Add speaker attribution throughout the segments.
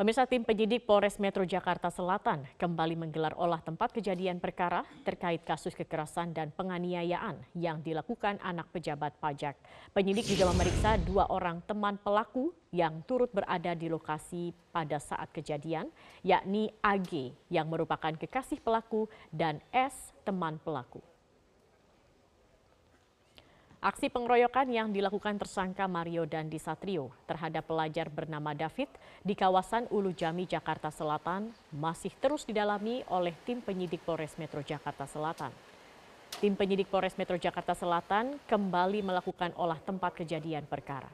Speaker 1: Pemirsa tim penyidik Polres Metro Jakarta Selatan kembali menggelar olah tempat kejadian perkara terkait kasus kekerasan dan penganiayaan yang dilakukan anak pejabat pajak. Penyidik juga memeriksa dua orang teman pelaku yang turut berada di lokasi pada saat kejadian, yakni AG yang merupakan kekasih pelaku dan S teman pelaku. Aksi pengeroyokan yang dilakukan tersangka Mario dan Disatrio terhadap pelajar bernama David di kawasan Ulu Jami, Jakarta Selatan masih terus didalami oleh tim penyidik Polres Metro Jakarta Selatan. Tim penyidik Polres Metro Jakarta Selatan kembali melakukan olah tempat kejadian perkara.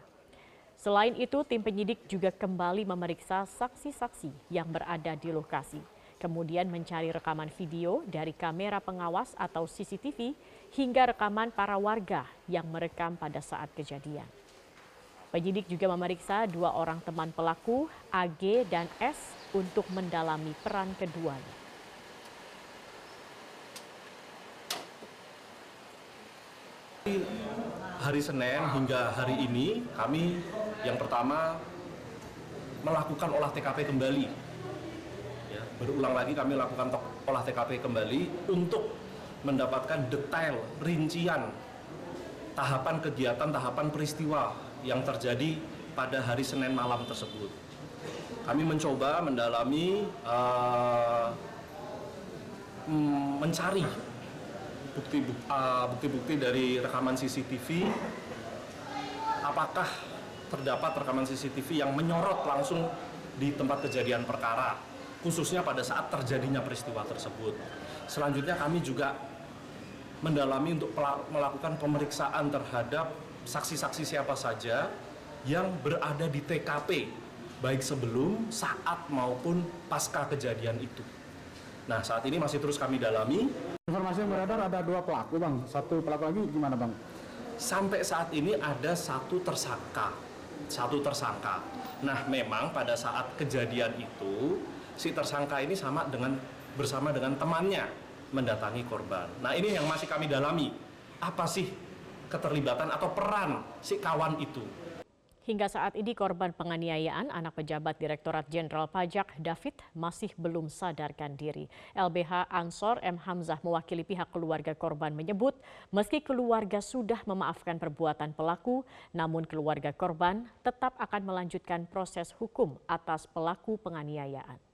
Speaker 1: Selain itu, tim penyidik juga kembali memeriksa saksi-saksi yang berada di lokasi kemudian mencari rekaman video dari kamera pengawas atau CCTV hingga rekaman para warga yang merekam pada saat kejadian. Penyidik juga memeriksa dua orang teman pelaku, AG dan S, untuk mendalami peran keduanya.
Speaker 2: Hari Senin hingga hari ini kami yang pertama melakukan olah TKP kembali berulang lagi kami lakukan olah TKP kembali untuk mendapatkan detail rincian tahapan kegiatan tahapan peristiwa yang terjadi pada hari Senin malam tersebut. Kami mencoba mendalami uh, mencari bukti-bukti uh, dari rekaman CCTV apakah terdapat rekaman CCTV yang menyorot langsung di tempat kejadian perkara khususnya pada saat terjadinya peristiwa tersebut. Selanjutnya kami juga mendalami untuk melakukan pemeriksaan terhadap saksi-saksi siapa saja yang berada di TKP baik sebelum, saat maupun pasca kejadian itu. Nah saat ini masih terus kami dalami.
Speaker 3: Informasi yang beredar ada dua pelaku bang, satu pelaku lagi gimana bang?
Speaker 2: Sampai saat ini ada satu tersangka, satu tersangka. Nah memang pada saat kejadian itu si tersangka ini sama dengan bersama dengan temannya mendatangi korban. Nah ini yang masih kami dalami. Apa sih keterlibatan atau peran si kawan itu?
Speaker 1: Hingga saat ini korban penganiayaan anak pejabat Direktorat Jenderal Pajak David masih belum sadarkan diri. LBH Ansor M. Hamzah mewakili pihak keluarga korban menyebut meski keluarga sudah memaafkan perbuatan pelaku, namun keluarga korban tetap akan melanjutkan proses hukum atas pelaku penganiayaan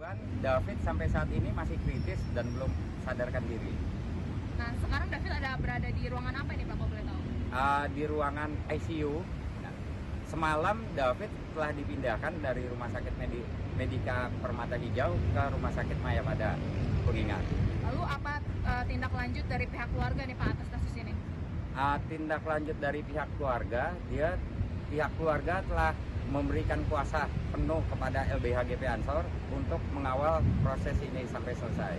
Speaker 4: korban David sampai saat ini masih kritis dan belum sadarkan diri.
Speaker 5: Nah, sekarang David ada berada di ruangan apa ini Pak, kalau boleh tahu?
Speaker 4: Uh, di ruangan ICU. Nah, semalam David telah dipindahkan dari Rumah Sakit Medi Medika Permata Hijau ke Rumah Sakit Maya pada Kuningan.
Speaker 5: Lalu apa uh, tindak lanjut dari pihak keluarga nih Pak atas kasus ini?
Speaker 4: Uh, tindak lanjut dari pihak keluarga, dia pihak keluarga telah memberikan kuasa penuh kepada LBH GP Ansor untuk mengawal proses ini sampai selesai.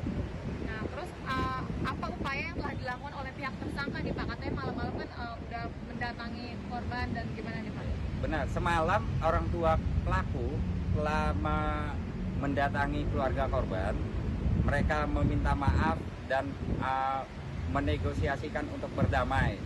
Speaker 5: Nah, terus uh, apa upaya yang telah dilakukan oleh pihak tersangka nih Pak? Katanya malam-malam kan uh, udah mendatangi korban dan gimana nih Pak?
Speaker 4: Benar, semalam orang tua pelaku telah me mendatangi keluarga korban. Mereka meminta maaf dan uh, menegosiasikan untuk berdamai.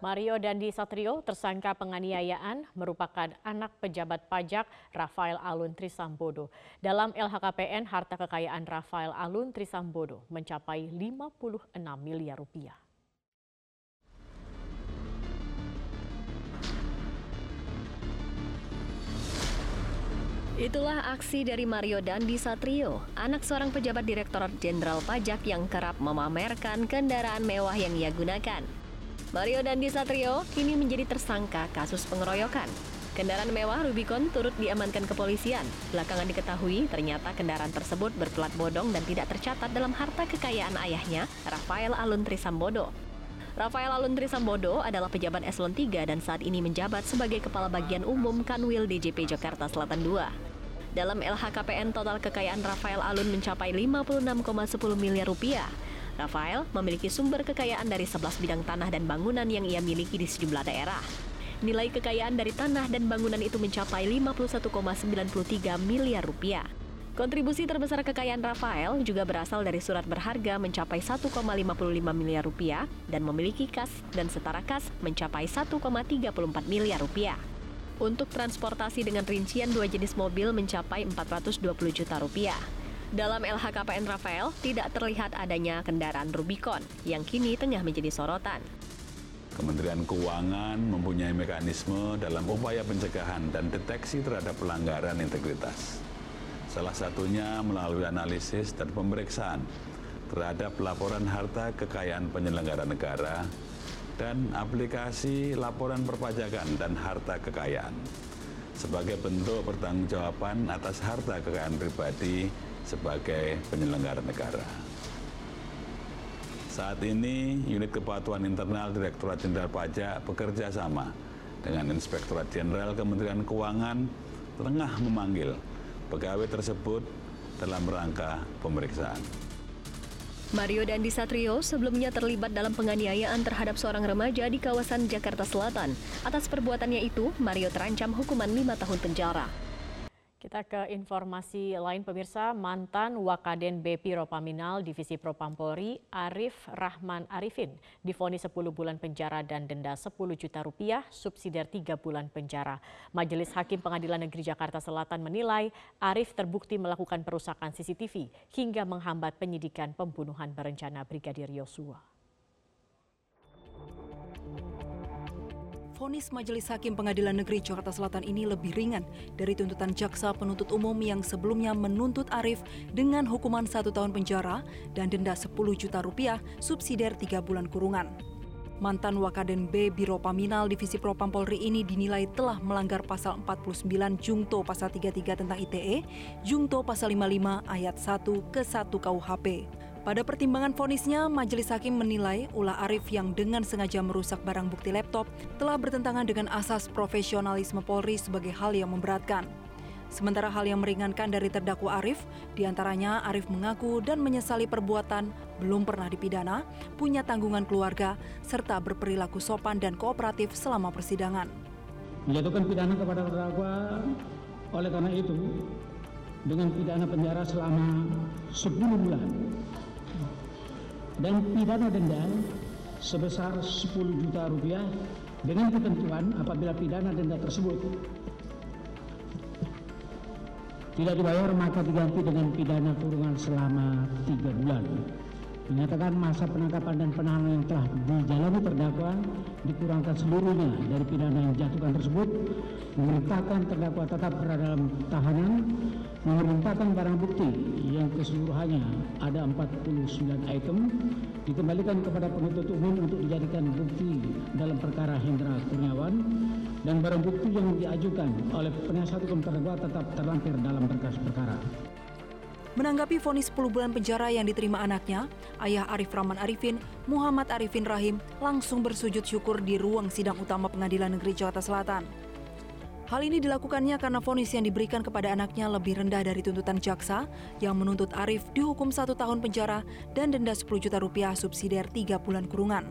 Speaker 1: Mario Dandi Satrio, tersangka penganiayaan, merupakan anak pejabat pajak Rafael Alun Trisambodo. Dalam LHKPN, harta kekayaan Rafael Alun Trisambodo mencapai 56 miliar rupiah.
Speaker 6: Itulah aksi dari Mario Dandi Satrio, anak seorang pejabat Direktorat Jenderal Pajak yang kerap memamerkan kendaraan mewah yang ia gunakan. Mario Dandi Satrio kini menjadi tersangka kasus pengeroyokan. Kendaraan mewah Rubicon turut diamankan kepolisian. Belakangan diketahui ternyata kendaraan tersebut berplat bodong dan tidak tercatat dalam harta kekayaan ayahnya, Rafael Alun Trisambodo. Rafael Alun Trisambodo adalah pejabat eselon 3 dan saat ini menjabat sebagai Kepala Bagian Umum Kanwil DJP Jakarta Selatan II. Dalam LHKPN total kekayaan Rafael Alun mencapai 56,10 miliar rupiah. Rafael memiliki sumber kekayaan dari 11 bidang tanah dan bangunan yang ia miliki di sejumlah daerah. Nilai kekayaan dari tanah dan bangunan itu mencapai 51,93 miliar rupiah. Kontribusi terbesar kekayaan Rafael juga berasal dari surat berharga mencapai 1,55 miliar rupiah dan memiliki kas dan setara kas mencapai 1,34 miliar rupiah. Untuk transportasi dengan rincian dua jenis mobil mencapai 420 juta rupiah. Dalam LHKPN Rafael, tidak terlihat adanya kendaraan Rubicon yang kini tengah menjadi sorotan.
Speaker 7: Kementerian Keuangan mempunyai mekanisme dalam upaya pencegahan dan deteksi terhadap pelanggaran integritas. Salah satunya melalui analisis dan pemeriksaan terhadap laporan harta kekayaan penyelenggara negara dan aplikasi laporan perpajakan dan harta kekayaan sebagai bentuk pertanggungjawaban atas harta kekayaan pribadi sebagai penyelenggara negara. Saat ini, unit kepatuhan internal Direktorat Jenderal Pajak bekerja sama dengan Inspektorat Jenderal Kementerian Keuangan tengah memanggil pegawai tersebut dalam rangka pemeriksaan.
Speaker 6: Mario Dandi Satrio sebelumnya terlibat dalam penganiayaan terhadap seorang remaja di kawasan Jakarta Selatan. Atas perbuatannya itu, Mario terancam hukuman lima tahun penjara.
Speaker 1: Kita ke informasi lain pemirsa, mantan Wakaden BP Ropaminal Divisi Propampolri Arif Rahman Arifin difonis 10 bulan penjara dan denda 10 juta rupiah subsidiar 3 bulan penjara. Majelis Hakim Pengadilan Negeri Jakarta Selatan menilai Arif terbukti melakukan perusakan CCTV hingga menghambat penyidikan pembunuhan berencana Brigadir Yosua.
Speaker 8: Vonis Majelis Hakim Pengadilan Negeri Jakarta Selatan ini lebih ringan dari tuntutan jaksa penuntut umum yang sebelumnya menuntut Arif dengan hukuman satu tahun penjara dan denda 10 juta rupiah subsidiar tiga bulan kurungan. Mantan Wakaden B Biro Paminal Divisi Propam Polri ini dinilai telah melanggar pasal 49 Jungto pasal 33 tentang ITE, Jungto pasal 55 ayat 1 ke 1 KUHP. Pada pertimbangan vonisnya, Majelis Hakim menilai ulah Arif yang dengan sengaja merusak barang bukti laptop telah bertentangan dengan asas profesionalisme Polri sebagai hal yang memberatkan. Sementara hal yang meringankan dari terdakwa Arif, di antaranya Arif mengaku dan menyesali perbuatan, belum pernah dipidana, punya tanggungan keluarga, serta berperilaku sopan dan kooperatif selama persidangan.
Speaker 3: Menjatuhkan pidana kepada terdakwa oleh karena itu dengan pidana penjara selama 10 bulan dan pidana denda sebesar 10 juta rupiah dengan ketentuan apabila pidana denda tersebut tidak dibayar maka diganti dengan pidana kurungan selama tiga bulan. Menyatakan masa penangkapan dan penahanan yang telah dijalani terdakwa dikurangkan seluruhnya dari pidana yang dijatuhkan tersebut, memerintahkan terdakwa tetap berada dalam tahanan, memerintahkan barang bukti yang keseluruhannya ada 49 item dikembalikan kepada penuntut umum untuk dijadikan bukti dalam perkara Hendra Kurniawan dan barang bukti yang diajukan oleh penasihat hukum terdakwa tetap terlampir dalam berkas perkara.
Speaker 8: Menanggapi vonis 10 bulan penjara yang diterima anaknya, ayah Arif Rahman Arifin, Muhammad Arifin Rahim, langsung bersujud syukur di ruang sidang utama Pengadilan Negeri Jakarta Selatan. Hal ini dilakukannya karena vonis yang diberikan kepada anaknya lebih rendah dari tuntutan jaksa yang menuntut Arif dihukum satu tahun penjara dan denda 10 juta rupiah subsidiar 3 bulan kurungan.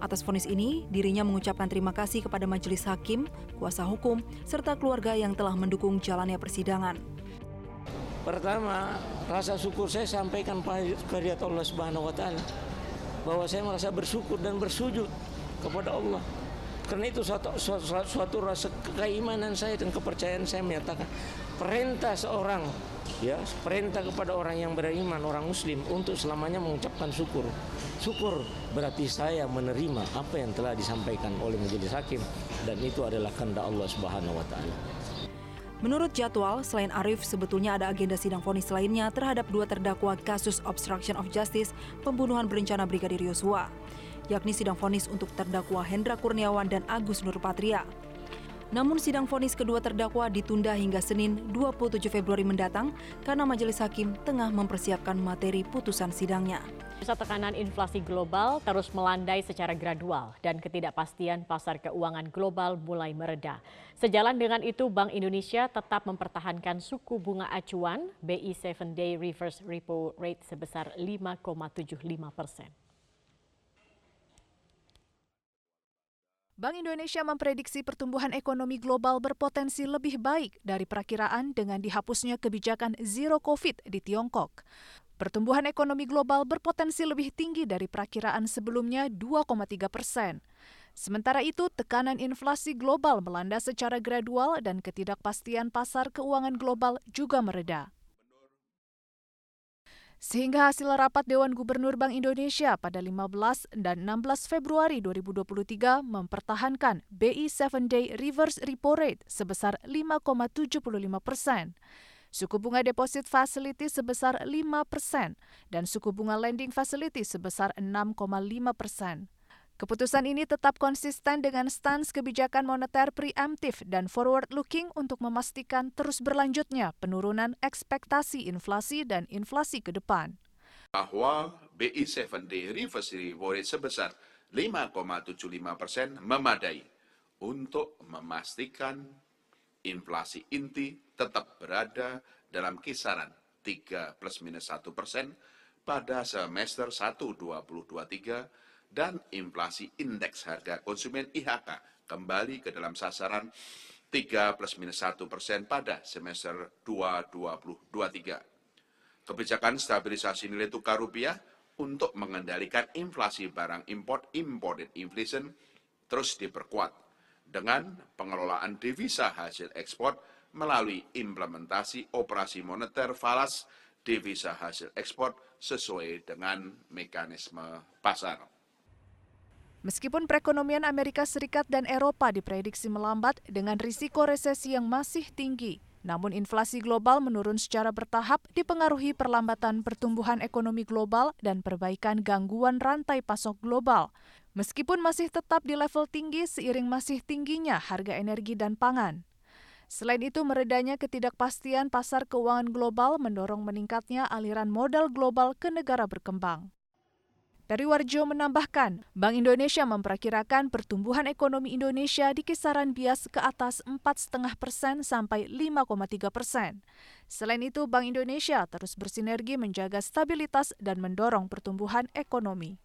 Speaker 8: Atas vonis ini, dirinya mengucapkan terima kasih kepada majelis hakim, kuasa hukum, serta keluarga yang telah mendukung jalannya persidangan.
Speaker 9: Pertama, rasa syukur saya sampaikan kehadirat Allah Subhanahu wa taala bahwa saya merasa bersyukur dan bersujud kepada Allah. Karena itu suatu, suatu, suatu rasa keimanan saya dan kepercayaan saya menyatakan perintah seorang ya perintah kepada orang yang beriman orang muslim untuk selamanya mengucapkan syukur syukur berarti saya menerima apa yang telah disampaikan oleh majelis hakim dan itu adalah kehendak Allah Subhanahu wa taala
Speaker 8: Menurut jadwal, selain Arif, sebetulnya ada agenda sidang vonis lainnya terhadap dua terdakwa kasus obstruction of justice pembunuhan berencana Brigadir Yosua, yakni sidang vonis untuk terdakwa Hendra Kurniawan dan Agus Nurpatria. Namun sidang vonis kedua terdakwa ditunda hingga Senin 27 Februari mendatang karena majelis hakim tengah mempersiapkan materi putusan sidangnya.
Speaker 1: Pusat tekanan inflasi global terus melandai secara gradual dan ketidakpastian pasar keuangan global mulai mereda. Sejalan dengan itu, Bank Indonesia tetap mempertahankan suku bunga acuan BI 7 Day Reverse Repo Rate sebesar 5,75 persen.
Speaker 10: Bank Indonesia memprediksi pertumbuhan ekonomi global berpotensi lebih baik dari perakiraan dengan dihapusnya kebijakan zero COVID di Tiongkok. Pertumbuhan ekonomi global berpotensi lebih tinggi dari perakiraan sebelumnya 2,3 persen. Sementara itu, tekanan inflasi global melanda secara gradual dan ketidakpastian pasar keuangan global juga mereda. Sehingga hasil rapat Dewan Gubernur Bank Indonesia pada 15 dan 16 Februari 2023 mempertahankan BI 7-Day Reverse Repo Rate sebesar 5,75 persen, suku bunga deposit facility sebesar 5 persen, dan suku bunga lending facility sebesar 6,5 persen. Keputusan ini tetap konsisten dengan stans kebijakan moneter preemptif dan forward-looking untuk memastikan terus berlanjutnya penurunan ekspektasi inflasi dan inflasi ke depan.
Speaker 11: Bahwa BI 7-day reverse repo rate sebesar 5,75 persen memadai untuk memastikan inflasi inti tetap berada dalam kisaran 3 plus minus 1 persen pada semester 1 2023 dan inflasi indeks harga konsumen IHK kembali ke dalam sasaran 3 plus minus 1 persen pada semester 2023. Kebijakan stabilisasi nilai tukar rupiah untuk mengendalikan inflasi barang import imported inflation terus diperkuat dengan pengelolaan devisa hasil ekspor melalui implementasi operasi moneter falas devisa hasil ekspor sesuai dengan mekanisme pasar.
Speaker 10: Meskipun perekonomian Amerika Serikat dan Eropa diprediksi melambat dengan risiko resesi yang masih tinggi, namun inflasi global menurun secara bertahap dipengaruhi perlambatan pertumbuhan ekonomi global dan perbaikan gangguan rantai pasok global. Meskipun masih tetap di level tinggi seiring masih tingginya harga energi dan pangan. Selain itu, meredanya ketidakpastian pasar keuangan global mendorong meningkatnya aliran modal global ke negara berkembang. Warjo menambahkan, Bank Indonesia memperkirakan pertumbuhan ekonomi Indonesia di kisaran bias ke atas 4,5 persen sampai 5,3 persen. Selain itu, Bank Indonesia terus bersinergi menjaga stabilitas dan mendorong pertumbuhan ekonomi.